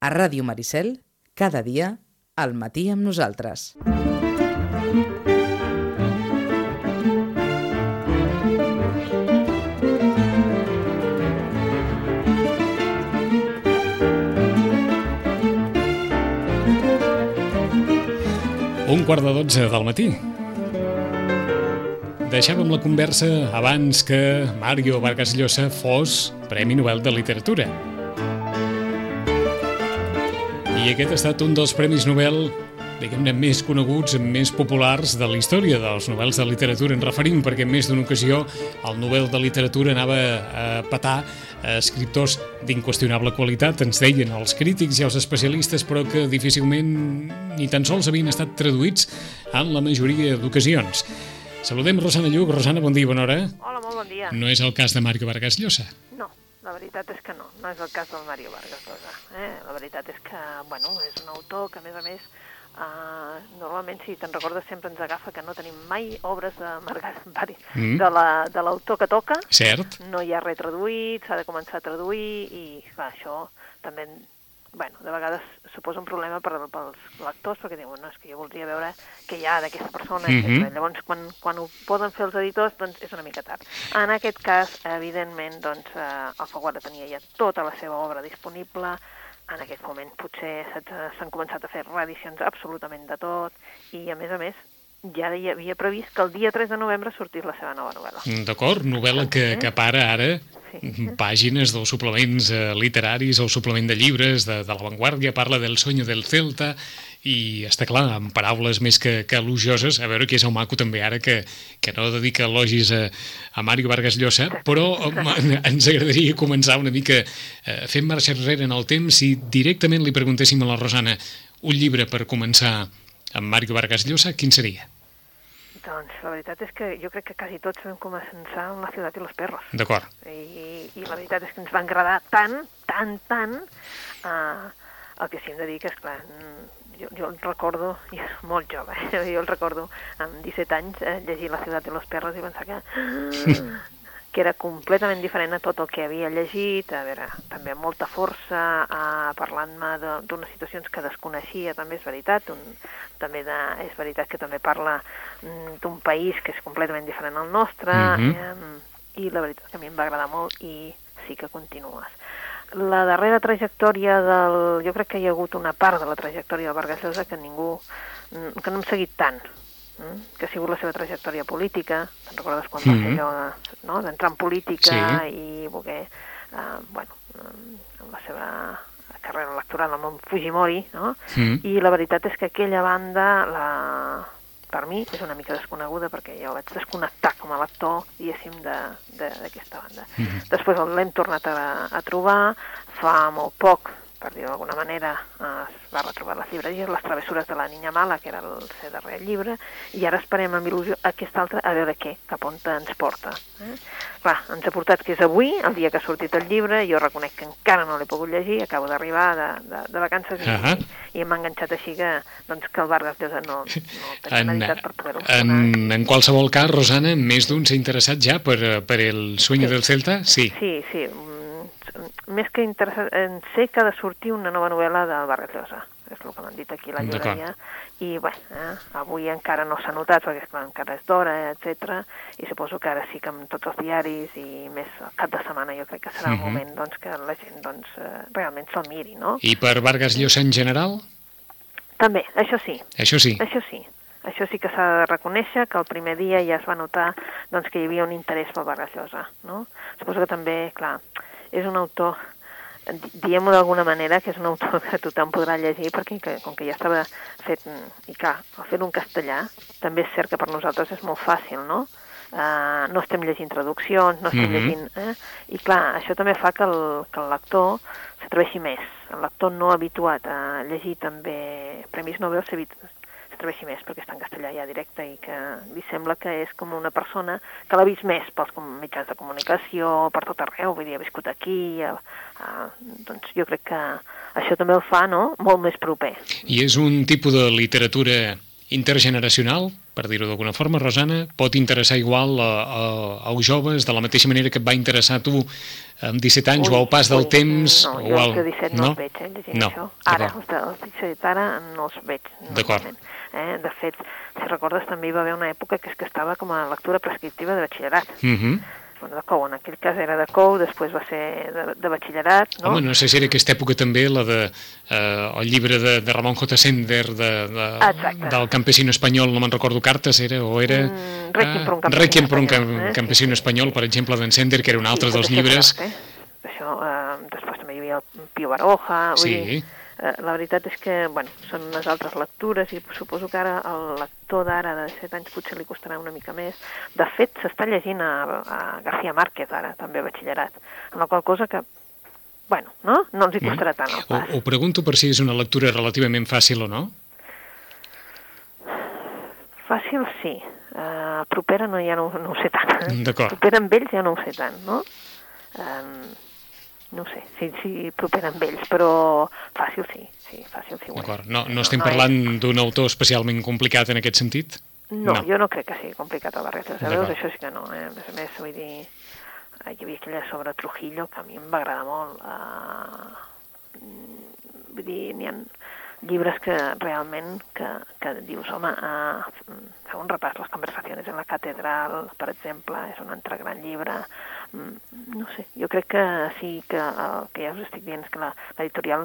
A Ràdio Maricel, cada dia, al matí amb nosaltres. Un quart de dotze del matí. Deixàvem la conversa abans que Mario Vargas Llosa fos Premi Nobel de Literatura. I aquest ha estat un dels Premis Nobel diguem-ne, més coneguts, més populars de la història dels novels de literatura. En referim perquè en més d'una ocasió el Nobel de Literatura anava a petar escriptors d'inqüestionable qualitat, ens deien els crítics i els especialistes, però que difícilment ni tan sols havien estat traduïts en la majoria d'ocasions. Saludem Rosana Lluc. Rosana, bon dia, bona hora. Hola, molt bon dia. No és el cas de Mario Vargas Llosa? La veritat és que no, no és el cas del Mario Vargas Llosa. Eh? La veritat és que, bueno, és un autor que, a més a més, uh, normalment, si te'n recordes, sempre ens agafa que no tenim mai obres de Margas, mm. de l'autor la, que toca. Cert. No hi ha res traduït, s'ha de començar a traduir i, clar, això també bueno, de vegades suposa un problema per, pels lectors, perquè diuen, no, és que jo voldria veure què hi ha d'aquesta persona, mm -hmm. Llavors, quan, quan ho poden fer els editors, doncs és una mica tard. En aquest cas, evidentment, doncs, eh, Alfaguara tenia ja tota la seva obra disponible, en aquest moment potser s'han començat a fer reedicions absolutament de tot, i a més a més, ja hi havia previst que el dia 3 de novembre sortís la seva nova novel·la. D'acord, novel·la que, que para ara sí. pàgines dels suplements eh, literaris, el suplement de llibres de, de l'avantguàrdia, parla del sonyo del Celta i està clar, amb paraules més que, que elogioses, a veure qui és el maco també ara que, que no dedica elogis a, a Mario Vargas Llosa, però ens agradaria començar una mica eh, fent marxa enrere en el temps si directament li preguntéssim a la Rosana un llibre per començar amb Mario Vargas Llosa, quin seria? Doncs la veritat és que jo crec que quasi tots vam començar amb La ciutat i los perros. D'acord. I, I la veritat és que ens va agradar tant, tant, tant, uh, el que sí hem de dir que, és clar, jo, jo el recordo, jo molt jove, eh? jo el recordo amb 17 anys eh, llegir La ciutat i los perros i pensar que que era completament diferent a tot el que havia llegit, a veure, també amb molta força, eh, parlant-me d'unes situacions que desconeixia, també és veritat, un, també de, és veritat que també parla mm, d'un país que és completament diferent al nostre, mm -hmm. eh, i la veritat que a mi em va agradar molt i sí que continues. La darrera trajectòria del... Jo crec que hi ha hagut una part de la trajectòria del Vargas Llosa que ningú... Mm, que no hem seguit tant? Que ha sigut la seva trajectòria política, te'n recordes quan mm -hmm. va fer allò no? d'entrar en política sí. i voler, eh, bueno, amb la seva carrera electoral amb en Fujimori, no? Mm. I la veritat és que aquella banda, la, per mi, és una mica desconeguda perquè jo vaig desconnectar com a lector, diguéssim, d'aquesta banda. Mm -hmm. Després l'hem tornat a, a trobar, fa molt poc per dir-ho d'alguna manera, es va retrobar les llibreries, les travessures de la Niña Mala, que era el seu darrer llibre, i ara esperem amb il·lusió aquest altre a veure què, cap on ens porta. Eh? Clar, ens ha portat que és avui, el dia que ha sortit el llibre, jo reconec que encara no l'he pogut llegir, acabo d'arribar de, de, de vacances uh -huh. i, i m'ha enganxat així que, doncs, que el Vargas Llosa no, no tenia meditat per poder-ho en, en qualsevol cas, Rosana, més d'un s'ha interessat ja per, per el sueño sí. del Celta? Sí. Sí, sí, més que interessant, sé que ha de sortir una nova novel·la del Barret Llosa, és el que m'han dit aquí la llibreria, i bé, eh, avui encara no s'ha notat perquè esclar, encara és d'hora, etc. i suposo que ara sí que amb tots els diaris i més cap de setmana jo crec que serà uh -huh. el mhm. moment doncs, que la gent doncs, eh, realment se'l miri, no? I per Vargas Llosa en general? També, això sí. Això sí. Això sí. Això sí que s'ha de reconèixer, que el primer dia ja es va notar doncs, que hi havia un interès pel Vargas Llosa, no? Suposo que també, clar, és un autor diguem-ho d'alguna manera, que és un autor que tothom podrà llegir, perquè que, com que ja estava fet, i clar, al fer un castellà, també és cert que per nosaltres és molt fàcil, no? Uh, no estem llegint traduccions, no estem mm -hmm. llegint... Eh? I clar, això també fa que el, que el lector s'atreveixi més. El lector no habituat a llegir també Premis Nobel s'atreveixi més perquè està en castellà ja directe i que li sembla que és com una persona que l'ha vist més pels mitjans de comunicació, per tot arreu, vull dir, ha viscut aquí, a, a, doncs jo crec que això també el fa no? molt més proper. I és un tipus de literatura intergeneracional, per dir-ho d'alguna forma, Rosana, pot interessar igual a, a, als joves de la mateixa manera que et va interessar tu amb 17 anys ui, o al pas del ui, temps? No, o jo al... de 17 no, no els veig, eh, llegint no, això. Ara, els els de 17 ara no els veig. D'acord. Eh? De fet, si recordes, també hi va haver una època que és que estava com a lectura prescriptiva de batxillerat. Uh -huh bueno, de COU, en aquell cas era de COU, després va ser de, de batxillerat, no? Home, no sé si era aquesta època també la de eh, el llibre de, de Ramon J. Sender de, de, del campesino espanyol, no me'n recordo cartes, era o era... Mm, Requiem per un campesino, Requiem per un espanyol, eh? campesino sí, espanyol, per exemple, d'en Sender, que era un altre sí, dels llibres... eh? Això, eh, després també hi havia el Pio Baroja, vull sí. dir, eh, la veritat és que, bueno, són unes altres lectures i suposo que ara el lector d'ara de 7 anys potser li costarà una mica més. De fet, s'està llegint a, a García Márquez ara, també a batxillerat, amb la qual cosa que bueno, no? No ens hi costarà tant el pas. Ho, ho pregunto per si és una lectura relativament fàcil o no? Fàcil sí. Uh, propera no, ja no, no ho sé tant. D'acord. Propera amb ells ja no ho sé tant, no? Um, no sé, si, si proper amb ells, però fàcil sí, sí, fàcil sí. D'acord, no, no estem no, parlant no és... d'un autor especialment complicat en aquest sentit? No, no, jo no crec que sigui complicat el barret de veus, això sí que no, eh? a més a més, vull dir, hi havia aquella sobre Trujillo que a mi em va agradar molt, uh, vull dir, n'hi ha llibres que realment que, que dius, home, uh, fa un repàs les conversacions en la catedral, per exemple, és un altre gran llibre, Mm, no sé, jo crec que sí que el que ja us estic dient és que l'editorial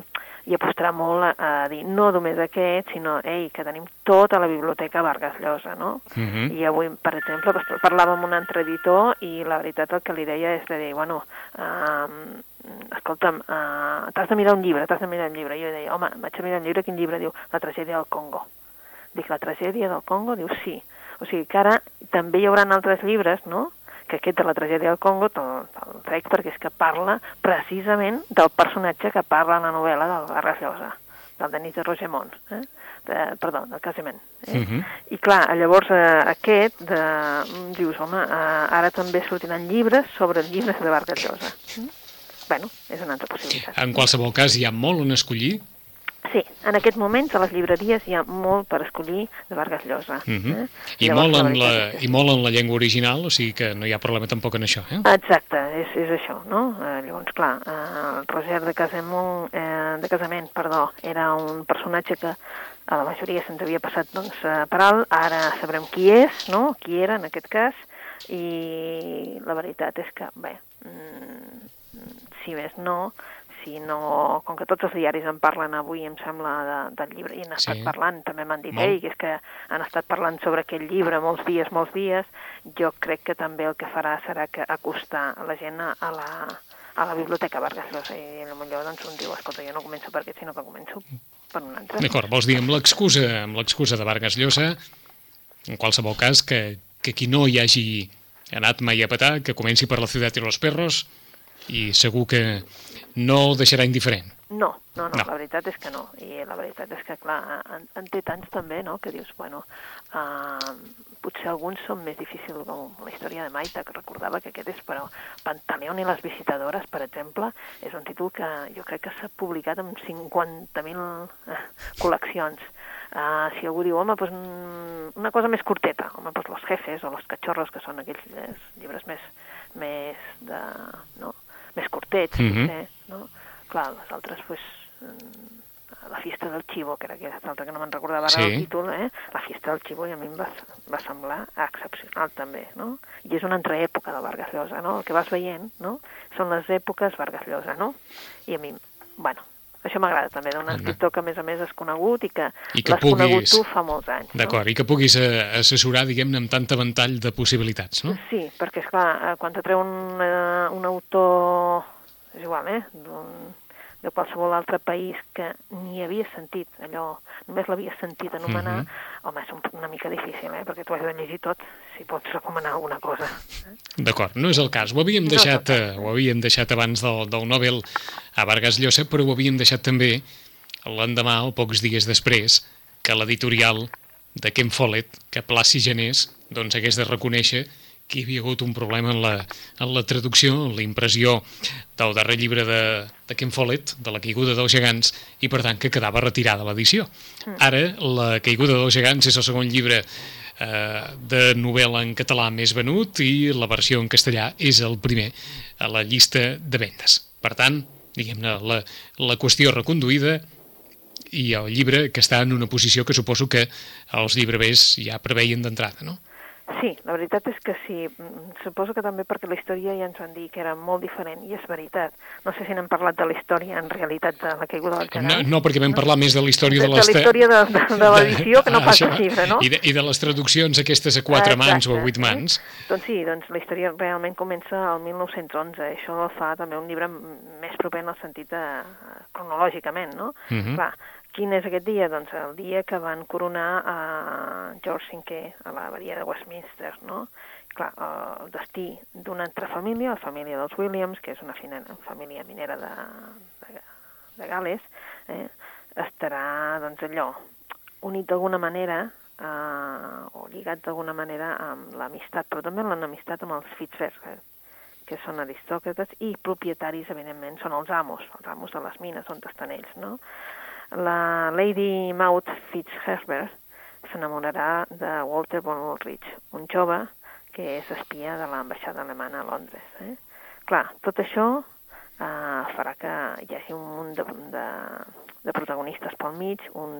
hi apostarà molt a, a dir no només aquest, sinó ei, que tenim tota la biblioteca Vargas Llosa, no? Uh -huh. I avui, per exemple, parlava amb un altre editor i la veritat el que li deia és de dir, bueno, uh, escolta'm, uh, t'has de mirar un llibre, t'has de mirar un llibre. I jo deia, home, vaig a mirar un llibre, quin llibre? Diu, La tragèdia del Congo. Dic, la tragèdia del Congo? Diu, sí. O sigui que ara també hi haurà altres llibres, no?, que aquest de la tragèdia del Congo te'l te trec perquè és que parla precisament del personatge que parla en la novel·la del Garra Llosa, del Denis de Rogemont, eh? de, perdó, del casament. Eh? Uh -huh. I clar, llavors eh, aquest, de, dius, home, eh, ara també sortiran llibres sobre llibres de Vargas Llosa. Mm? Bueno, és una altra possibilitat. En qualsevol cas, hi ha molt on escollir Sí, en aquest moments a les llibreries hi ha molt per escollir de Vargas Llosa. Uh -huh. eh? I, Llavors, molt en la, I molt en la llengua original, o sigui que no hi ha problema tampoc en això. Eh? Exacte, és, és això, no? Eh, llavors, clar, eh, el Roger de Casament, eh, de Casament perdó, era un personatge que a la majoria se'ns havia passat doncs, eh, per alt, ara sabrem qui és, no? qui era en aquest cas, i la veritat és que, bé, mm, si més no, si no, com que tots els diaris en parlen avui, em sembla, de, del llibre, i han estat sí. parlant, també m'han dit, ei, que és que han estat parlant sobre aquell llibre molts dies, molts dies, jo crec que també el que farà serà que acostar la gent a la, a la biblioteca Vargas Llosa, i potser doncs un diu, escolta, jo no començo per aquest, sinó que començo per un altre. D'acord, vols dir amb l'excusa amb l'excusa de Vargas Llosa, en qualsevol cas, que, que qui no hi hagi anat mai a petar, que comenci per la ciutat i los perros, i segur que no el deixarà indiferent. No, no, no, no, la veritat és que no. I la veritat és que, clar, en, en té tants també, no?, que dius, bueno, uh, potser alguns són més difícils, com la història de Maita, que recordava que aquest és, però Pantaleón i les visitadores, per exemple, és un títol que jo crec que s'ha publicat en 50.000 uh, col·leccions. Uh, si algú diu, home, pues, una cosa més curteta, home, pues los jefes o los cachorros, que són aquells llibres més, més de, no? Més curtets, mm -hmm. potser, no? Clar, les altres, pues, mm, la fiesta del Chivo, que era aquesta altra que no me'n recordava sí. el títol, eh? la fiesta del Chivo, i a mi em va, va semblar excepcional també, no? I és una altra època de Vargas Llosa, no? El que vas veient, no? Són les èpoques Vargas Llosa, no? I a mi, bueno, això m'agrada també, d'un escriptor que a més a més és conegut i que, I que l'has puguis... conegut tu fa molts anys. D'acord, no? i que puguis eh, assessorar, diguem-ne, amb tant ventall de possibilitats, no? Sí, perquè, és clar, eh, quan te treu un, uh, un autor és igual, eh? De qualsevol altre país que ni havia sentit allò, només l'havia sentit anomenar, mhm. -huh. home, és una mica difícil, eh? perquè tu has de llegir tot si pots recomanar alguna cosa. Eh? D'acord, no és el cas. Ho havíem deixat, no eh, ho havíem deixat abans del, del Nobel a Vargas Llosa, però ho havíem deixat també l'endemà o pocs dies després que l'editorial de Ken Follett, que Placi Genés, doncs hagués de reconèixer que hi havia hagut un problema en la, en la traducció, en la impressió del darrer llibre de, de Ken Follett, de la caiguda dels gegants, i per tant que quedava retirada l'edició. Mm. Ara, la caiguda dels gegants és el segon llibre eh, de novel·la en català més venut i la versió en castellà és el primer a la llista de vendes. Per tant, diguem-ne, la, la qüestió reconduïda i el llibre que està en una posició que suposo que els llibrebers ja preveien d'entrada, no? Sí, la veritat és que sí. Mm, suposo que també perquè la història ja ens van dir que era molt diferent, i és veritat. No sé si n'hem parlat de la història, en realitat, de la caiguda del gegant. No, no perquè vam parlar més de la història de, de, de la història de, de, de l'edició que no pas Això, del llibre, no? I de, I de les traduccions aquestes a quatre Exacte, mans o a vuit mans. Eh? Doncs sí, doncs la història realment comença al 1911. Això fa també un llibre més proper en el sentit de, cronològicament, no? Uh -huh. Clar, Quin és aquest dia? Doncs el dia que van coronar a George V a la badia de Westminster, no? Clar, el destí d'una altra família, la família dels Williams, que és una família minera de, de, de Gales, eh, estarà, doncs, allò, unit d'alguna manera eh, o lligat d'alguna manera amb l'amistat, però també amb amb els Fitzgerald, que són aristòcrates i propietaris, evidentment, són els amos, els amos de les mines on estan ells, no? La Lady Maud Fitzherbert s'enamorarà de Walter von Ulrich, un jove que és espia de l'ambaixada alemana a Londres. Eh? Clar, tot això eh, farà que hi hagi un munt de, de, de protagonistes pel mig, un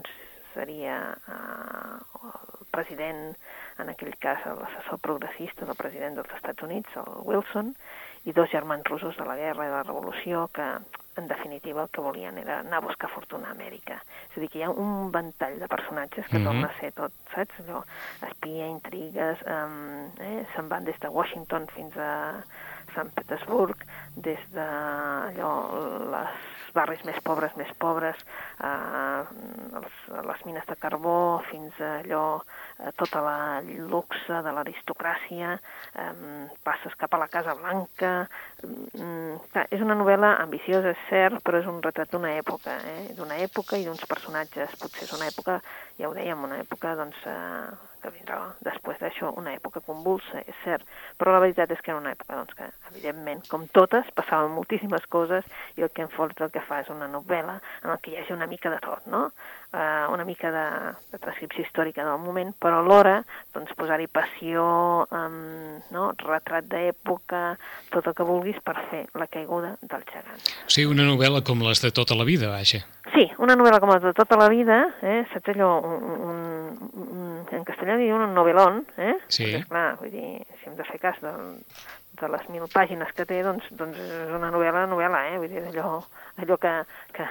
seria eh, el president, en aquell cas l'assessor progressista del president dels Estats Units, el Wilson, i dos germans russos de la guerra i de la revolució que en definitiva el que volien era anar a buscar fortuna a Amèrica. És a dir, que hi ha un ventall de personatges que mm -hmm. torna a ser tot, saps? Allò, espia, intrigues, um, eh? se'n van des de Washington fins a Sant Petersburg, des de allò, les barris més pobres, més pobres, eh, els, les mines de carbó, fins a allò, eh, tota la luxe de l'aristocràcia, eh, passes cap a la Casa Blanca... Clar, és una novel·la ambiciosa, és cert, però és un retrat d'una època, eh? d'una època i d'uns personatges. Potser és una època, ja ho dèiem, una època doncs, eh, que vindrà després d'això una època convulsa, és cert, però la veritat és que era una època doncs, que, evidentment, com totes, passaven moltíssimes coses i el que en Fort el que fa és una novel·la en el que hi hagi una mica de tot, no? Uh, una mica de, de transcripció històrica del moment, però alhora doncs, posar-hi passió, um, no? retrat d'època, tot el que vulguis per fer la caiguda del gegant. O sigui, una novel·la com les de tota la vida, vaja. Sí, una novel·la com les de tota la vida, eh? saps allò, un, un, un, en castellà diuen un novel·lon, eh? Sí. Perquè, clar, vull dir, si hem de fer cas de, de les mil pàgines que té, doncs, doncs és una novel·la, novel·la, eh? Vull dir, allò, allò que, que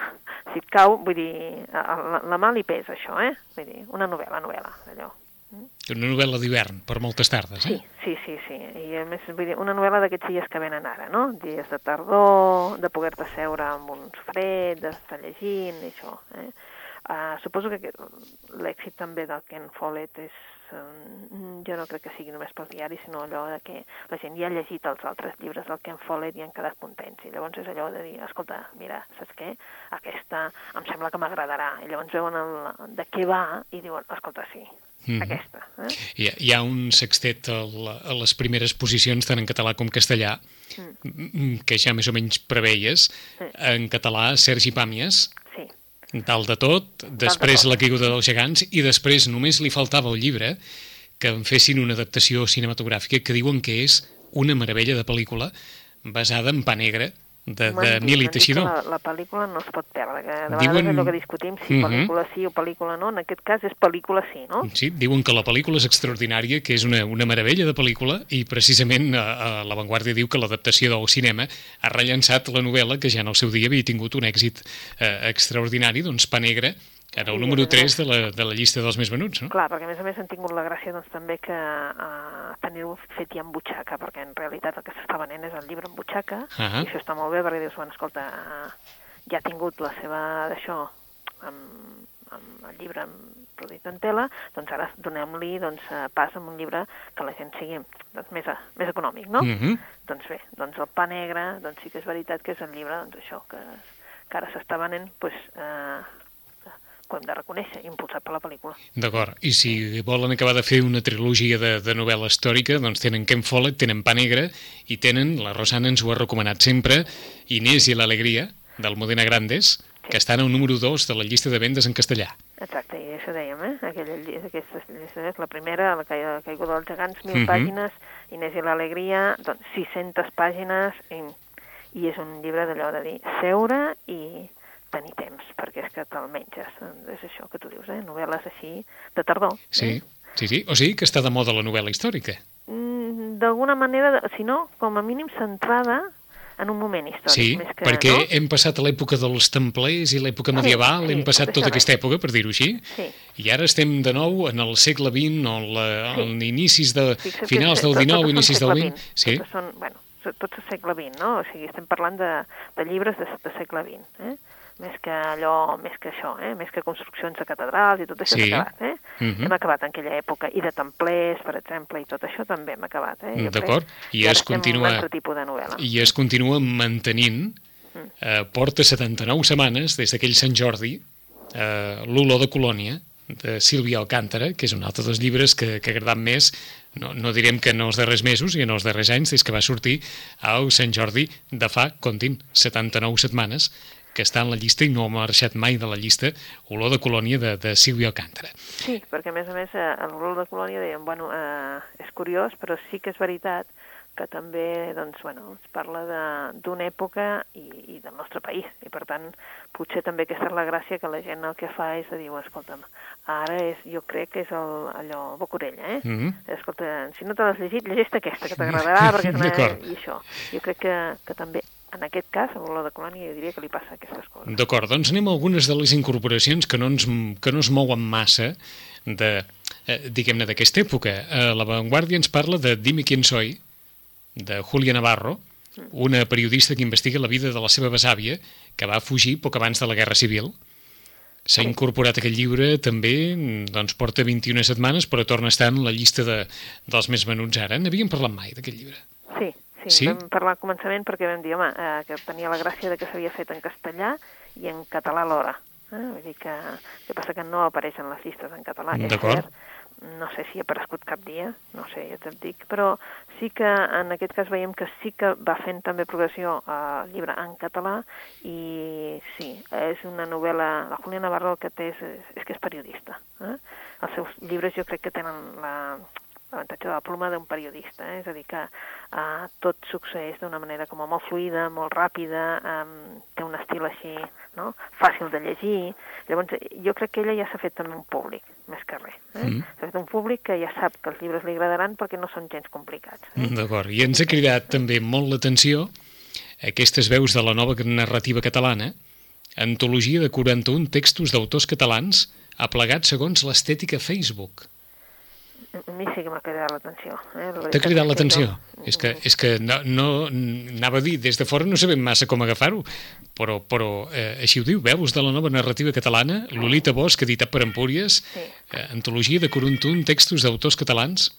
si et cau, vull dir, la, la mà li pesa això, eh? Vull dir, una novel·la, novel·la, allò. Una novel·la d'hivern, per moltes tardes, eh? Sí, sí, sí, sí. I a més, vull dir, una novel·la d'aquests dies que venen ara, no? Dies de tardor, de poder-te seure amb uns freds, d'estar llegint, i això, eh? Uh, suposo que l'èxit també del Ken Follett és um, jo no crec que sigui només pel diari, sinó allò de que la gent ja ha llegit els altres llibres del Ken Follett i han quedat contents. I llavors és allò de dir, escolta, mira, saps què? Aquesta em sembla que m'agradarà. I llavors veuen el, de què va i diuen, escolta, sí, Mm -hmm. aquesta. Eh? Hi, ha, hi ha un sextet a, la, a les primeres posicions, tant en català com castellà, mm. que ja més o menys preveies. Sí. En català, Sergi Pàmies, sí. dalt de tot, després de tot. La caiguda dels gegants, i després només li faltava el llibre que en fessin una adaptació cinematogràfica que diuen que és una meravella de pel·lícula basada en pa negre, de, de Mili Teixidor. La, la pel·lícula no es pot perdre, que de diuen... vegades és el que discutim, si uh -huh. pel·lícula sí o pel·lícula no, en aquest cas és pel·lícula sí, no? Sí, diuen que la pel·lícula és extraordinària, que és una, una meravella de pel·lícula, i precisament a, a l'avantguàrdia diu que l'adaptació del cinema ha rellençat la novel·la, que ja en el seu dia havia tingut un èxit eh, extraordinari, doncs Pa Negre, era el número 3 de la, de la llista dels més venuts, no? Clar, perquè a més a més han tingut la gràcia doncs, també que uh, tenir-ho fet ja en butxaca, perquè en realitat el que s'està venent és el llibre en butxaca, uh -huh. i això està molt bé perquè dius, bueno, escolta, uh, ja ha tingut la seva d'això amb, amb el llibre produït en tela, doncs ara donem-li doncs, pas amb un llibre que la gent sigui doncs, més, a, més econòmic, no? Uh -huh. Doncs bé, doncs el pa negre, doncs sí que és veritat que és el llibre, doncs això, que, que ara s'està venent, doncs, eh, ho hem de reconèixer, impulsat per la pel·lícula. D'acord, i si volen acabar de fer una trilogia de, de novel·la històrica, doncs tenen Ken Follett, tenen Pa Negra, i tenen, la Rosana ens ho ha recomanat sempre, Inés i l'Alegria, del Modena Grandes, sí. que estan al número 2 de la llista de vendes en castellà. Exacte, i això dèiem, eh? Aquella, aquesta llista, la primera, la caiguda dels gegants, 1.000 uh -huh. pàgines, Inés i l'Alegria, doncs 600 pàgines, i, i és un llibre d'allò de dir seure i tenir temps, perquè és que te'l menges. És això que tu dius, eh? Novel·les així de tardor. Sí, eh? sí, sí. O sigui que està de moda la novel·la històrica. Mm, D'alguna manera, si no, com a mínim centrada en un moment històric. Sí, més que, perquè no? hem passat a l'època dels templers i l'època medieval, sí, hem passat tot tota aquesta època, per dir-ho així, Sí. i ara estem de nou en el segle XX, o en, la, Sí. en inicis de... Fixa't que finals del XIX, inicis del XX. Sí, Totes són, bueno, tots del segle XX, no? O sigui, estem parlant de, de llibres de, de segle XX, eh? Més que allò, més que això, eh? Més que construccions de catedrals i tot això Sí. s'ha acabat, eh? Mhm. Hem acabat en aquella època, i de templers, per exemple, i tot això també hem acabat, eh? Crec. D'acord. I ara es continua- un altre tipus de novel·la. i es continua mantenint, Mm. eh, porta 79 setmanes, des d'aquell Sant Jordi, eh, l'olor de colònia, de Sílvia Alcántara, que és un altre dels llibres que, que ha agradat més, no, no direm que en els darrers mesos i en els darrers anys, des que va sortir al Sant Jordi de fa, comptin, 79 setmanes, que està en la llista i no ha marxat mai de la llista, Olor de colònia de, de Sílvia Alcántara. Sí, perquè a més a més eh, el rol de colònia dèiem, bueno, eh, és curiós, però sí que és veritat que també doncs, bueno, ens parla de- d'una època i, i del nostre país. I per tant, potser també aquesta és la gràcia que la gent el que fa és de dir, "Bueno, escolta'm, ara és, jo crec que és el, allò Bocorella, eh? Mm -hmm. Escolta, si no te l'has llegit, llegeix aquesta, que t'agradarà, perquè és una... I això. Jo crec que, que també, en aquest cas, a l'olor de colònia, jo diria que li passa aquestes coses. D'acord, doncs anem a algunes de les incorporacions que no, ens, que no es mouen massa de, eh, diguem-ne, d'aquesta època. Eh, la Vanguardia ens parla de Dime quién soy, de Julia Navarro, una periodista que investiga la vida de la seva besàvia, que va fugir poc abans de la Guerra Civil. S'ha incorporat aquest llibre també, doncs porta 21 setmanes, però torna a estar en la llista de, dels més venuts ara. N'havíem parlat mai d'aquest llibre. Sí, sí, Sí? vam parlar al començament perquè vam dir, home, eh, que tenia la gràcia de que s'havia fet en castellà i en català alhora. Eh? Vull dir que, que passa que no apareix en les llistes en català, D'acord. No sé si ha aparegut cap dia, no sé, ja te'n dic, però sí que en aquest cas veiem que sí que va fent també progressió al llibre en català i sí, és una novel·la, la Julia Navarro el que té és, és que és periodista. Eh? Els seus llibres jo crec que tenen la, l'avantatge de la pluma d'un periodista, eh? és a dir, que uh, tot succeeix d'una manera com a molt fluida, molt ràpida, um, té un estil així, no?, fàcil de llegir. Llavors, jo crec que ella ja s'ha fet també un públic, més que res. Eh? Mm. S'ha fet un públic que ja sap que els llibres li agradaran perquè no són gens complicats. Eh? D'acord, i ens ha cridat també molt l'atenció aquestes veus de la nova narrativa catalana, antologia de 41 textos d'autors catalans aplegats segons l'estètica Facebook. A mi sí que m'ha cridat l'atenció. Eh? La T'ha cridat l'atenció? jo- És que, és que no, no, anava a dir, des de fora no sabem massa com agafar-ho, però, però eh, així ho diu, veus de la nova narrativa catalana, Lolita Bosch, editat per Empúries, Sí. eh, antologia de 41 textos d'autors catalans.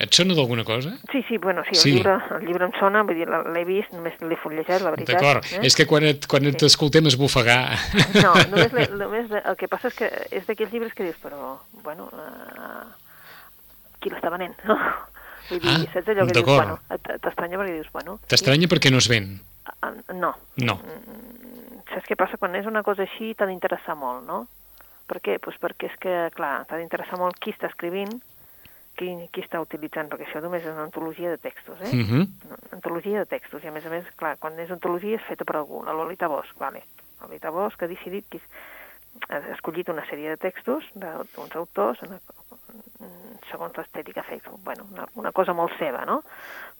Et sona d'alguna cosa? Sí, sí, bueno, sí, el, Sí. Llibre, el llibre em sona, vull dir, l'he vist, només l'he fullejat, la veritat. D'acord, Eh? és que quan et, quan et escoltem esbufegar... No, només, només el que passa és que és d'aquells llibres que dius, però, bueno, uh, qui l'està venent, no? Vull dir, Ah, saps allò que dius, bueno, t'estranya perquè dius, bueno... T'estranya perquè no es ven. Ah, No, No. saps què passa? Quan és una cosa així t'ha d'interessar molt, no? Per què? Pues perquè és que, clar, t'ha d'interessar molt qui està escrivint, qui, qui està utilitzant, perquè això només és una antologia de textos, eh? Uh -huh. antologia de textos, i a més a més, clar, quan és antologia és feta per algú, la Lolita Bosch, vale. La Lolita Bosch ha decidit que ha escollit una sèrie de textos d'uns autors en, segons l'estètica Facebook, bueno, una, una cosa molt seva, no?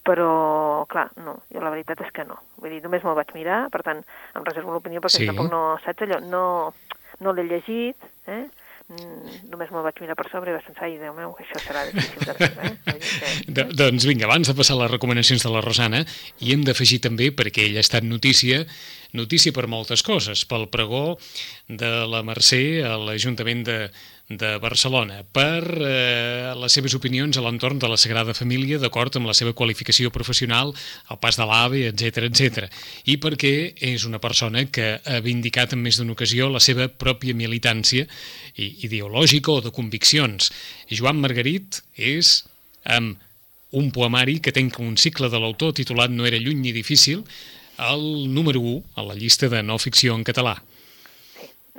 Però, clar, no, jo la veritat és que no. Vull dir, només me'l vaig mirar, per tant, em reservo l'opinió perquè Sí. tampoc no, saps allò, no, no l'he llegit, eh? Mm, només me'l vaig mirar per sobre i vaig pensar, ai, Déu meu, això serà difícil de veure, eh? Doncs vinga, abans de passar les recomanacions de la Rosana, hi hem d'afegir també, perquè ella ha estat notícia, notícia per moltes coses, pel pregó de la Mercè a l'Ajuntament de, de Barcelona per eh, les seves opinions a l'entorn de la Sagrada Família d'acord amb la seva qualificació professional, el pas de l'AVE, etc etc. I perquè és una persona que ha vindicat en més d'una ocasió la seva pròpia militància ideològica o de conviccions. Joan Margarit és amb un poemari que tenc un cicle de l'autor titulat No era lluny ni difícil, el número 1 a la llista de no ficció en català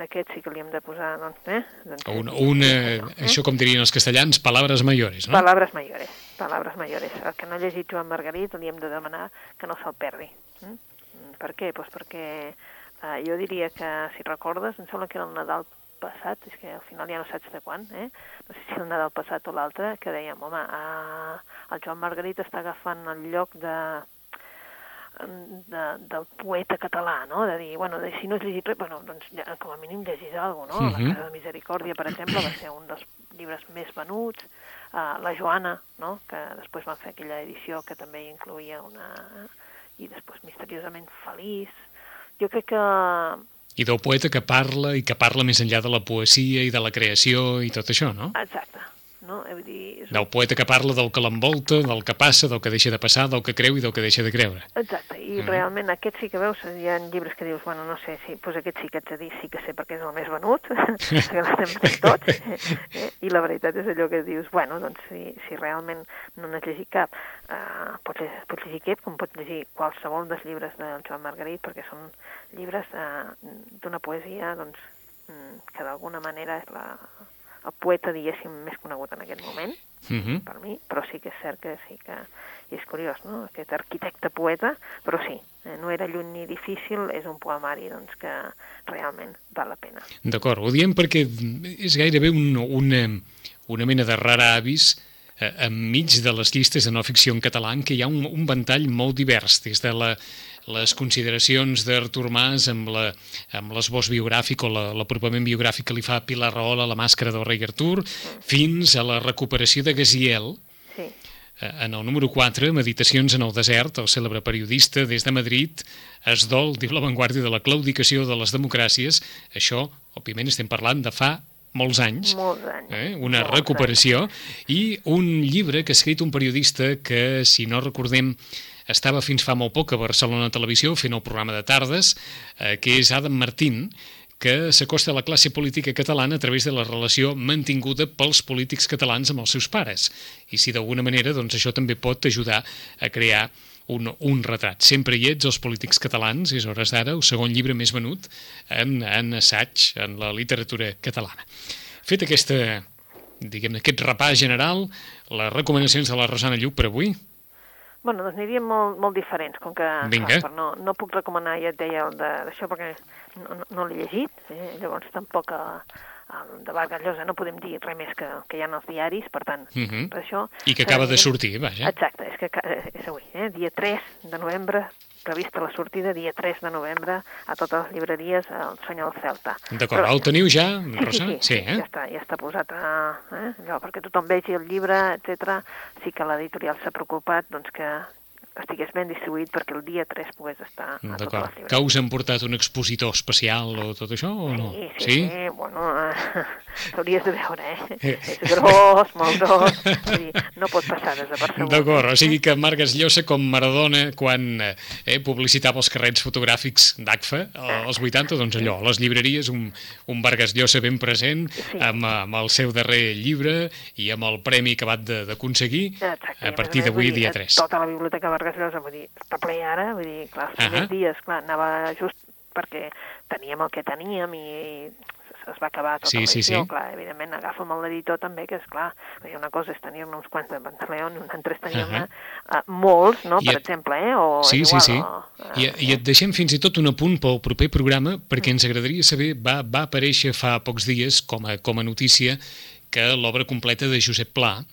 aquest sí que li hem de posar, doncs, eh? Doncs, una, una, això, eh? això com dirien els castellans, palabres mayores, no? Palabres mayores, palabres mayores. El que no ha llegit Joan Margarit li hem de demanar que no se'l perdi. Mm? Per què? Pues perquè eh, jo diria que, si recordes, em sembla que era el Nadal passat, és que al final ja no saps de quan, eh? no sé si el Nadal passat o l'altre, que dèiem, home, eh, el Joan Margarit està agafant el lloc de, de, del poeta català, no? De dir, bueno, de, si no has llegit res, bueno, doncs ja, com a mínim llegis alguna cosa, no? Uh -huh. La Casa de Misericòrdia, per exemple, va ser un dels llibres més venuts. Uh, la Joana, no? Que després van fer aquella edició que també incluïa una... i després misteriosament feliç. Jo crec que i del poeta que parla i que parla més enllà de la poesia i de la creació i tot això, no? Exacte, no? Vull dir, és... Del poeta que parla del que l'envolta, del que passa, del que deixa de passar, del que creu i del que deixa de creure. Exacte, i mm. realment aquest sí que veus, hi ha llibres que dius, bueno, no sé, si, pues aquest sí que ets a dir, sí que sé perquè és el més venut, que l'estem fent tots, eh? i la veritat és allò que dius, bueno, doncs si, si realment no n'has llegit cap, eh, pots, pots llegir aquest, com pots llegir qualsevol dels llibres del Joan Margarit, perquè són llibres eh, d'una poesia, doncs, mm, que d'alguna manera és la, el poeta, diguéssim, més conegut en aquest moment, mhm. -huh. per mi, però sí que és cert que sí que i és curiós, no?, aquest arquitecte-poeta, però sí, eh, no era lluny ni difícil, és un poemari doncs, que realment val la pena. D'acord, ho diem perquè és gairebé un, una, una mena de rara avis eh, enmig de les llistes de no ficció en català en què hi ha un, un ventall molt divers, des de la les consideracions d'Artur Mas amb, la, amb l'esbós biogràfic o l'apropament biogràfic que li fa Pilar Rahola a la màscara del rei Artur, fins a la recuperació de Gaziel, sí. Eh, en el número 4, Meditacions en el desert, el cèlebre periodista des de Madrid es dol, diu l'avantguàrdia, de la claudicació de les democràcies. Això, òbviament, estem parlant de fa molts anys, molts anys. Eh? una molts recuperació, anys. i un llibre que ha escrit un periodista que, si no recordem, estava fins fa molt poc a Barcelona Televisió fent el programa de tardes, eh, que és Adam Martín, que s'acosta a la classe política catalana a través de la relació mantinguda pels polítics catalans amb els seus pares. I si d'alguna manera doncs, això també pot ajudar a crear un, un retrat. Sempre hi ets, els polítics catalans, és hores d'ara, el segon llibre més venut en, en assaig en la literatura catalana. Fet aquesta, diguem aquest repàs general, les recomanacions de la Rosana Lluc per avui? Bueno, doncs aniríem molt, molt diferents, com que Vinga. Clar, no, no puc recomanar, ja et deia, el d'això perquè no, no, no l'he llegit, eh? llavors tampoc a, a, de Vargas Llosa no podem dir res més que, que hi ha els diaris, per tant, uh mhm. -huh. per això... I que acaba eh, de sortir, vaja. Exacte, és que és avui, eh? dia 3 de novembre, prevista la sortida dia 3 de novembre a totes les llibreries El Senyor del Celta. D'acord, el teniu ja, sí, Rosa? Sí, sí, sí, eh? ja, està, ja està posat a, eh? allò, perquè tothom vegi el llibre, etc. Sí que l'editorial s'ha preocupat doncs, que, estigués ben distribuït perquè el dia 3 pogués estar a totes les llibreries. Que us han portat un expositor especial o tot això o no? Sí, sí, sí? sí bueno, eh, de veure, eh? eh? És gros, molt gros, dir, no pot passar desapercebut. D'acord, o sigui que Marc Llosa com Maradona quan eh, publicitava els carrets fotogràfics d'ACFA als 80, doncs allò, les llibreries un, un Vargas Llosa ben present sí. amb, amb el seu darrer llibre i amb el premi acabat d'aconseguir a partir d'avui dia 3. Tota la biblioteca Vargas Llosa, vull dir, està ple ara, vull dir, clar, els primers uh -huh. dies, clar, anava just perquè teníem el que teníem i es va acabar tota sí, l'edició, sí, sí. clar, evidentment agafa'm l'editor també, que és clar, una cosa és tenir-ne uns quants de pantaleons, un altre és tenir-ne uh -huh. uh, molts, no?, per et... exemple, eh? O sí, igual, sí, sí. O, uh, I, I et deixem fins i tot un apunt pel proper programa, perquè ens agradaria saber, va, va aparèixer fa pocs dies com a, com a notícia que l'obra completa de Josep Pla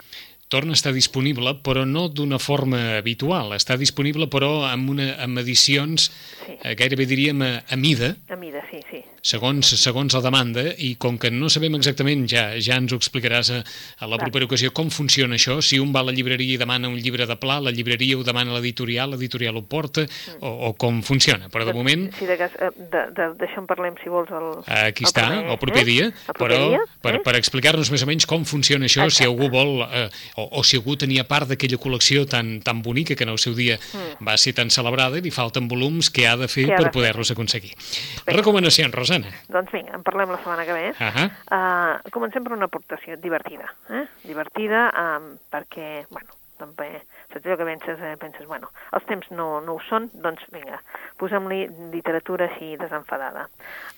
torna a estar disponible, però no d'una forma habitual. Està disponible, però amb, una, amb edicions, sí. eh, gairebé diríem, a, a mida. A mida, sí, sí. Segons, segons la demanda, i com que no sabem exactament, ja ja ens ho explicaràs a, a la propera ocasió, com funciona això, si un va a la llibreria i demana un llibre de pla, la llibreria ho demana a l'editorial, l'editorial ho porta, mm. o, o com funciona, però de moment... Sí, de cas, eh, d'això en parlem, si vols, el, Aquí el està, proper, el proper eh? dia, el proper però dia, per, eh? per explicar-nos més o menys com funciona això, Exacte. si algú vol, eh, o, o si algú tenia part d'aquella col·lecció tan, tan bonica que en el seu dia mm. va ser tan celebrada i li falten volums, què ha de fer per poder-los aconseguir? Bé. Recomanacions, Rosana. Doncs vinga, en parlem la setmana que ve. Uh -huh. uh, comencem per una aportació divertida. Eh? Divertida um, perquè, bueno, també saps allò que penses, eh, penses, bueno, els temps no, no ho són, doncs vinga, posem-li literatura així desenfadada.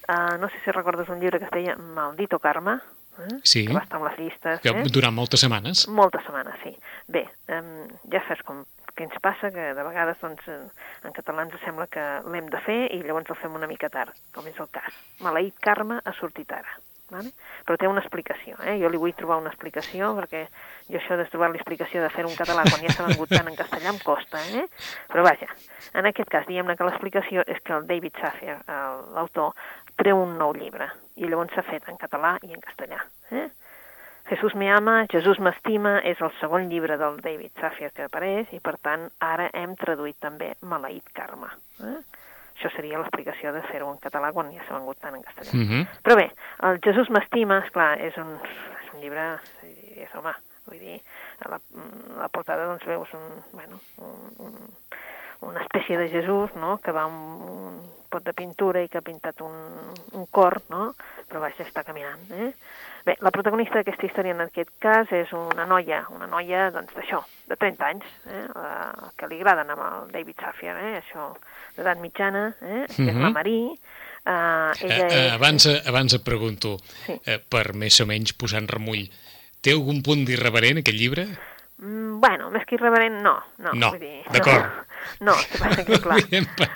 Uh, no sé si recordes un llibre que es deia Maldito Karma, eh? sí. que va estar amb les llistes. Que eh? Durant moltes setmanes. Moltes setmanes, sí. Bé, um, ja saps com que ens passa, que de vegades doncs, en català ens sembla que l'hem de fer i llavors el fem una mica tard, com és el cas. Maleït karma ha sortit ara. Vale? Però té una explicació, eh? jo li vull trobar una explicació perquè jo això de trobar l'explicació de fer un català quan ja s'ha vengut tant en castellà em costa, eh? però vaja, en aquest cas diguem-ne que l'explicació és que el David Safir, l'autor, treu un nou llibre i llavors s'ha fet en català i en castellà. Eh? Jesús me ama, Jesús m'estima, és el segon llibre del David Safir que apareix i, per tant, ara hem traduït també Maleït Karma. Eh? Això seria l'explicació de fer-ho en català quan ja s'ha vengut tant en castellà. Mm -hmm. Però bé, el Jesús m'estima, esclar, és un, és un llibre, és, home, vull dir, a la, a la portada doncs veus un, bueno, un, un, una espècie de Jesús, no?, que va amb un pot de pintura i que ha pintat un, un cor, no?, però vaja, està caminant, eh? Bé, la protagonista d'aquesta història en aquest cas és una noia, una noia doncs d'això, de 30 anys, eh, la, que li agraden amb el David Safir, eh, això d'edat mitjana, eh, que mm -hmm. és la mhm. Marí, Uh, ella eh, és... abans, abans et pregunto, sí. eh, per més o menys posar en remull, té algun punt d'irreverent aquest llibre? Mm, bueno, més que irreverent, no. No, no d'acord. No, que passa que, clar... per,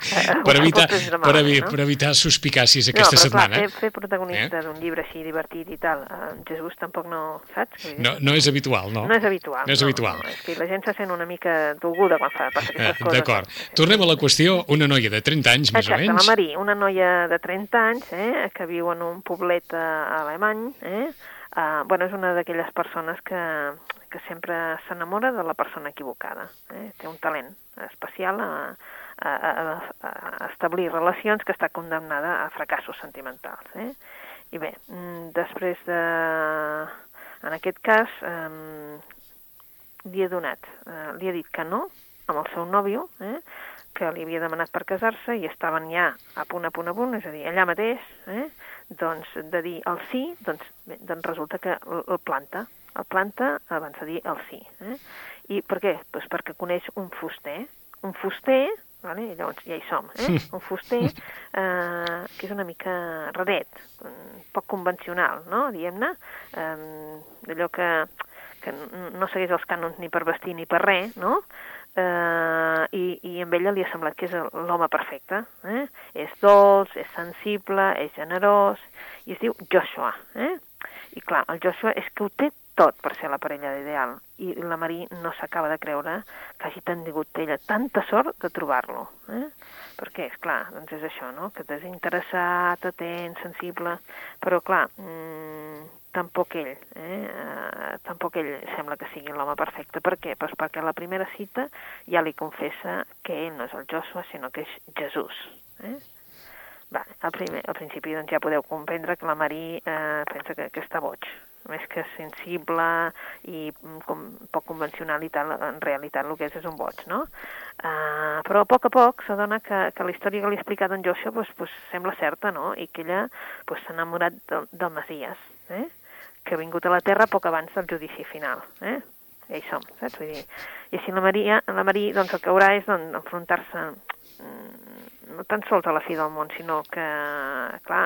per, evitar, per, evi, no? per evitar suspicàcies aquesta no, però, setmana. Clar, fer, fer protagonista eh? d'un llibre així divertit i tal, eh, Jesús tampoc no, saps? No, no és habitual, no? No és habitual. No és no, habitual. No, és que la gent se sent una mica dolguda quan fa, passa aquestes eh, coses. D'acord. Tornem a la qüestió, una noia de 30 anys, més Exacte, o menys. la Marí, una noia de 30 anys, eh, que viu en un poblet eh, alemany, eh, Uh, bueno, és una d'aquelles persones que, que sempre s'enamora de la persona equivocada. Eh? Té un talent especial a, a, a, a establir relacions que està condemnada a fracassos sentimentals. Eh? I bé, mm, després de... En aquest cas, eh, li ha donat, eh, li ha dit que no amb el seu nòvio, eh? Que li havia demanat per casar-se i estaven ja a punt, a punt, a punt, és a dir, allà mateix, eh? doncs, de dir el sí, doncs, bé, doncs resulta que el, planta, el planta abans de dir el sí. Eh? I per què? Doncs perquè coneix un fuster, un fuster, vale? Llavors ja hi som, eh? un fuster eh, que és una mica raret, poc convencional, no? diguem-ne, eh, d'allò que, que no segueix els cànons ni per vestir ni per res, no? Eh, i, i amb ella li ha semblat que és l'home perfecte. Eh? És dolç, és sensible, és generós, i es diu Joshua. Eh? I clar, el Joshua és que ho té tot per ser la parella ideal, i la Marí no s'acaba de creure que hagi tingut ella tanta sort de trobar-lo. Eh? Perquè, és clar, doncs és això, no?, que desinteressat, atent, sensible, però clar, mmm, tampoc ell, eh? eh, tampoc ell sembla que sigui l'home perfecte. Per què? Pues perquè a la primera cita ja li confessa que ell no és el Joshua, sinó que és Jesús. Eh? Va, al, primer, al principi doncs, ja podeu comprendre que la Marí eh, pensa que, que està boig, més que sensible i mm, com, poc convencional i tal, en realitat el que és és un boig, no? Uh, però a poc a poc s'adona que, que la història que li ha explicat en Joshua pues, pues, sembla certa, no? I que ella s'ha pues, enamorat del, del Masies, eh? Que ha vingut a la Terra poc abans del judici final. Eh? Ja hi som, saps? Vull dir, I així la Maria, la Maria doncs, el que haurà és doncs, enfrontar-se mm, no tan sols a la fi del món, sinó que, clar,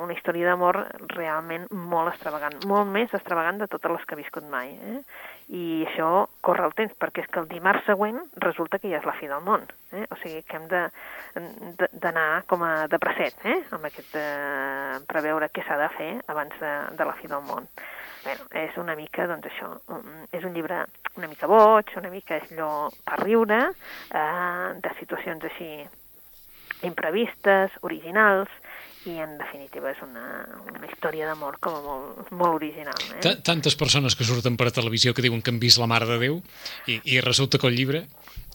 una història d'amor realment molt extravagant, molt més extravagant de totes les que ha viscut mai. Eh? I això corre el temps, perquè és que el dimarts següent resulta que ja és la fi del món. Eh? O sigui que hem d'anar com a de preset, eh? amb aquest eh, preveure què s'ha de fer abans de, de la fi del món. Bueno, és una mica, doncs això, és un llibre una mica boig, una mica és allò per riure, eh, de situacions així imprevistes, originals, i en definitiva és una, una història d'amor com a molt, molt original. Eh? Tantes persones que surten per a televisió que diuen que han vist la Mare de Déu i, i resulta que el llibre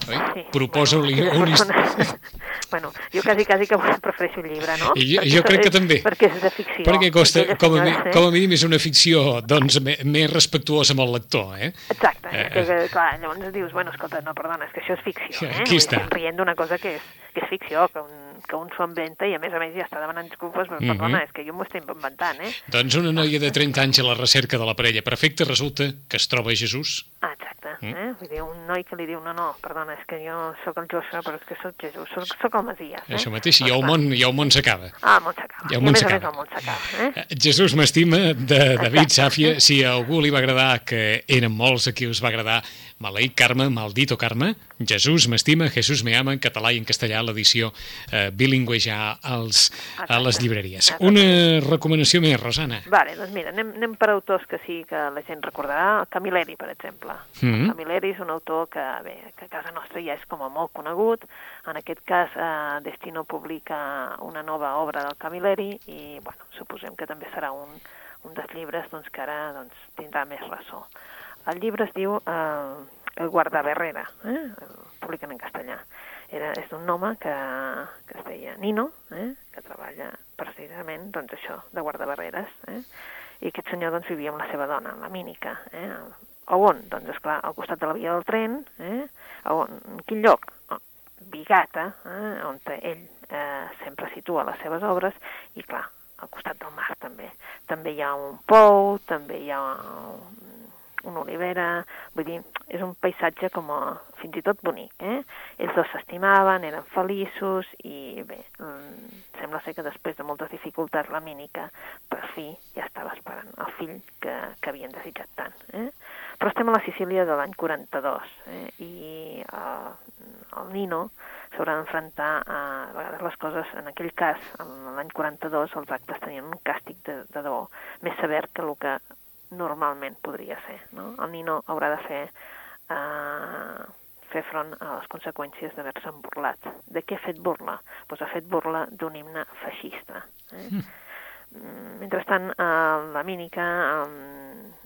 oi? Sí, proposa-li bueno, un... Persones... bueno, jo quasi, quasi que prefereixo el llibre, no? I jo, jo crec que també. Perquè és de ficció. Perquè costa, com, a, mi, com a mínim és una ficció doncs, més respectuosa amb el lector, eh? Exacte, eh, que, que, clar, llavors dius, bueno, escolta, no, perdona, és que això és ficció, eh? Aquí està. Estem rient d'una cosa que és, que és ficció, que un, que un s'ho inventa i a més a més ja està demanant disculpes, però, mm -hmm. perdona, és que jo m'ho estic inventant, eh? Doncs una noia de 30 anys a la recerca de la parella perfecta resulta que es troba Jesús. Ah, exacte, mm. eh? Vull dir, un noi que li diu, no, no, perdona, és que jo sóc el Joshua, però és que sóc Jesús, sóc, sóc el Masies. Eh? Això mateix, i el món, i el món s'acaba. Ah, el món s'acaba. I el món s'acaba. I a més a més el món s'acaba, eh? Jesús m'estima, de David Sàfia, si a algú li va agradar, que eren molts a qui us va agradar, Maleït Carme, Maldito Carme, Jesús m'estima, Jesús me ama, en català i en castellà, l'edició eh, bilingüe ja als, a les llibreries. Una recomanació més, Rosana. Vale, doncs mira, anem, anem per autors que sí que la gent recordarà. Camilleri, per exemple. Mm -hmm. Camilleri és un autor que, bé, que a casa nostra ja és com a molt conegut. En aquest cas, eh, Destino publica una nova obra del Camilleri i, bueno, suposem que també serà un, un dels llibres doncs, que ara doncs, tindrà més ressò. El llibre es diu eh, El guardabarrera, eh? el publiquen en castellà. Era, és un home que, que es deia Nino, eh? que treballa precisament doncs, això, de guardabarreres, eh? i aquest senyor doncs, vivia amb la seva dona, la Mínica. Eh? A on? Doncs, esclar, al costat de la via del tren. Eh? A on? En quin lloc? Oh, Bigata, eh? on ell eh, sempre situa les seves obres, i clar, al costat del mar també. També hi ha un pou, també hi ha un, una olivera, vull dir, és un paisatge com a, fins i tot bonic, eh? Ells dos s'estimaven, eren feliços i bé, mm, sembla ser que després de moltes dificultats la Mínica per fi ja estava esperant el fill que, que havien desitjat tant, eh? Però estem a la Sicília de l'any 42 eh? i eh, el Nino s'haurà d'enfrontar a, a vegades les coses, en aquell cas, l'any 42, els actes tenien un càstig de, de debò més sever que el que normalment podria ser. No? El Nino haurà de fer, eh, fer front a les conseqüències d'haver-se burlat. De què ha fet burla? Pues ha fet burla d'un himne feixista. Eh? Mm. Mentrestant, eh, la Mínica, eh,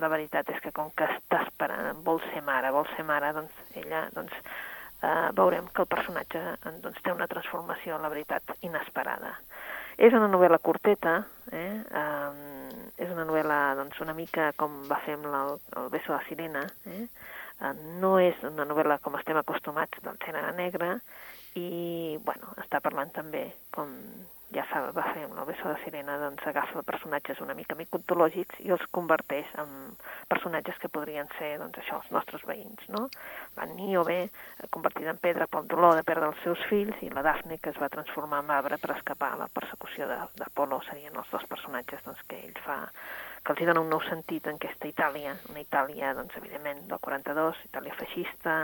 la veritat és que com que està esperant, vol ser mare, vol ser mare, doncs ella, doncs, eh, veurem que el personatge doncs, té una transformació, la veritat, inesperada. És una novel·la curteta, eh? um, és una novel·la doncs, una mica com va fer amb la, el beso de la sirena, eh? Uh, no és una novel·la com estem acostumats del gènere negre i bueno, està parlant també com ja fa, va fer amb l'Obeso de Sirena, doncs agafa personatges una mica mitològics i els converteix en personatges que podrien ser, doncs això, els nostres veïns, no? La Níobe, eh, convertida en pedra pel dolor de perdre els seus fills, i la Dafne, que es va transformar en arbre per escapar a la persecució d'Apolo, serien els dos personatges doncs, que ell fa que els hi dona un nou sentit en aquesta Itàlia, una Itàlia, doncs, evidentment, del 42, Itàlia feixista,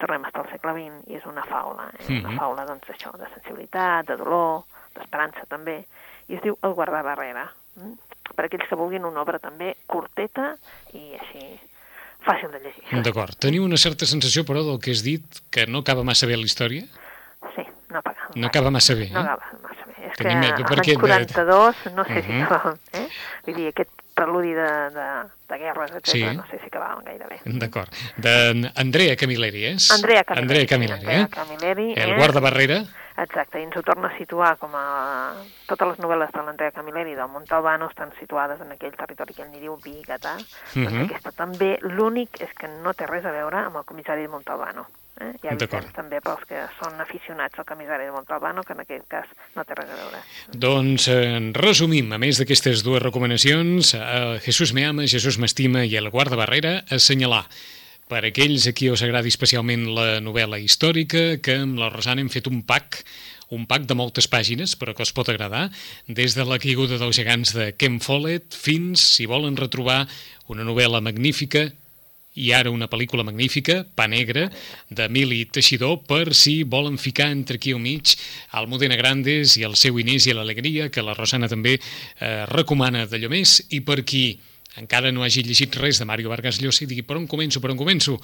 tornem a estar al segle XX, i és una faula, eh? una faula, doncs, això, de sensibilitat, de dolor, d'esperança també, i es diu El guardabarrera, mm? per aquells que vulguin una obra també curteta i així fàcil de llegir. D'acord. Teniu una certa sensació, però, del que has dit, que no acaba massa bé la història? Sí, no acaba. No acaba massa bé, eh? No acaba massa bé. És Tenim que l'any 42, no sé uh -huh. si acabava, eh? Vull dir, aquest preludi de, de, de guerres, etc. Sí. No sé si acabaven gaire bé. D'acord. D'Andrea Camilleri, és? Andrea Camilleri. Andrea Camilleri, eh? Camilleri, El guardabarrera. Exacte, i ens ho torna a situar com a... Totes les novel·les de l'Andrea Camilleri del Montalbano estan situades en aquell territori que ell n'hi diu Vigatà. Uh -huh. doncs mhm. aquesta també, l'únic és que no té res a veure amb el comissari de Montalbano. Eh? Ja avisem també pels que són aficionats al comissari de Montalbano, que en aquest cas no té res a veure. Doncs eh, resumim, a més d'aquestes dues recomanacions, eh, Jesús me ama, Jesús m'estima i el guarda barrera, assenyalar per aquells a qui us agradi especialment la novel·la històrica, que amb la Rosana hem fet un pack un pack de moltes pàgines, però que us pot agradar, des de la caiguda dels gegants de Ken Follett fins, si volen retrobar, una novel·la magnífica i ara una pel·lícula magnífica, Pa Negre, d'Emili Teixidor, per si volen ficar entre aquí al mig Almudena Grandes i el seu Inés i l'alegria, que la Rosana també eh, recomana d'allò més, i per qui encara no hagi llegit res de Mario Vargas Llosa i digui per on començo, per on començo?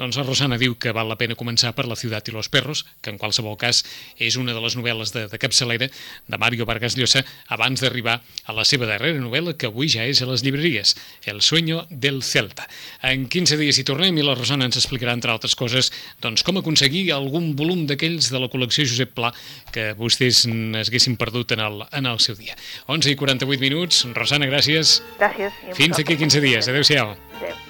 Doncs la Rosana diu que val la pena començar per La ciutat i los perros, que en qualsevol cas és una de les novel·les de, de capçalera de Mario Vargas Llosa abans d'arribar a la seva darrera novel·la, que avui ja és a les llibreries, El sueño del Celta. En 15 dies hi tornem i la Rosana ens explicarà, entre altres coses, doncs, com aconseguir algun volum d'aquells de la col·lecció Josep Pla que vostès haguessin perdut en el, en el seu dia. 11 i 48 minuts. Rosana, gràcies. Gràcies. Fins aquí 15 dies. Adéu-siau. Adéu.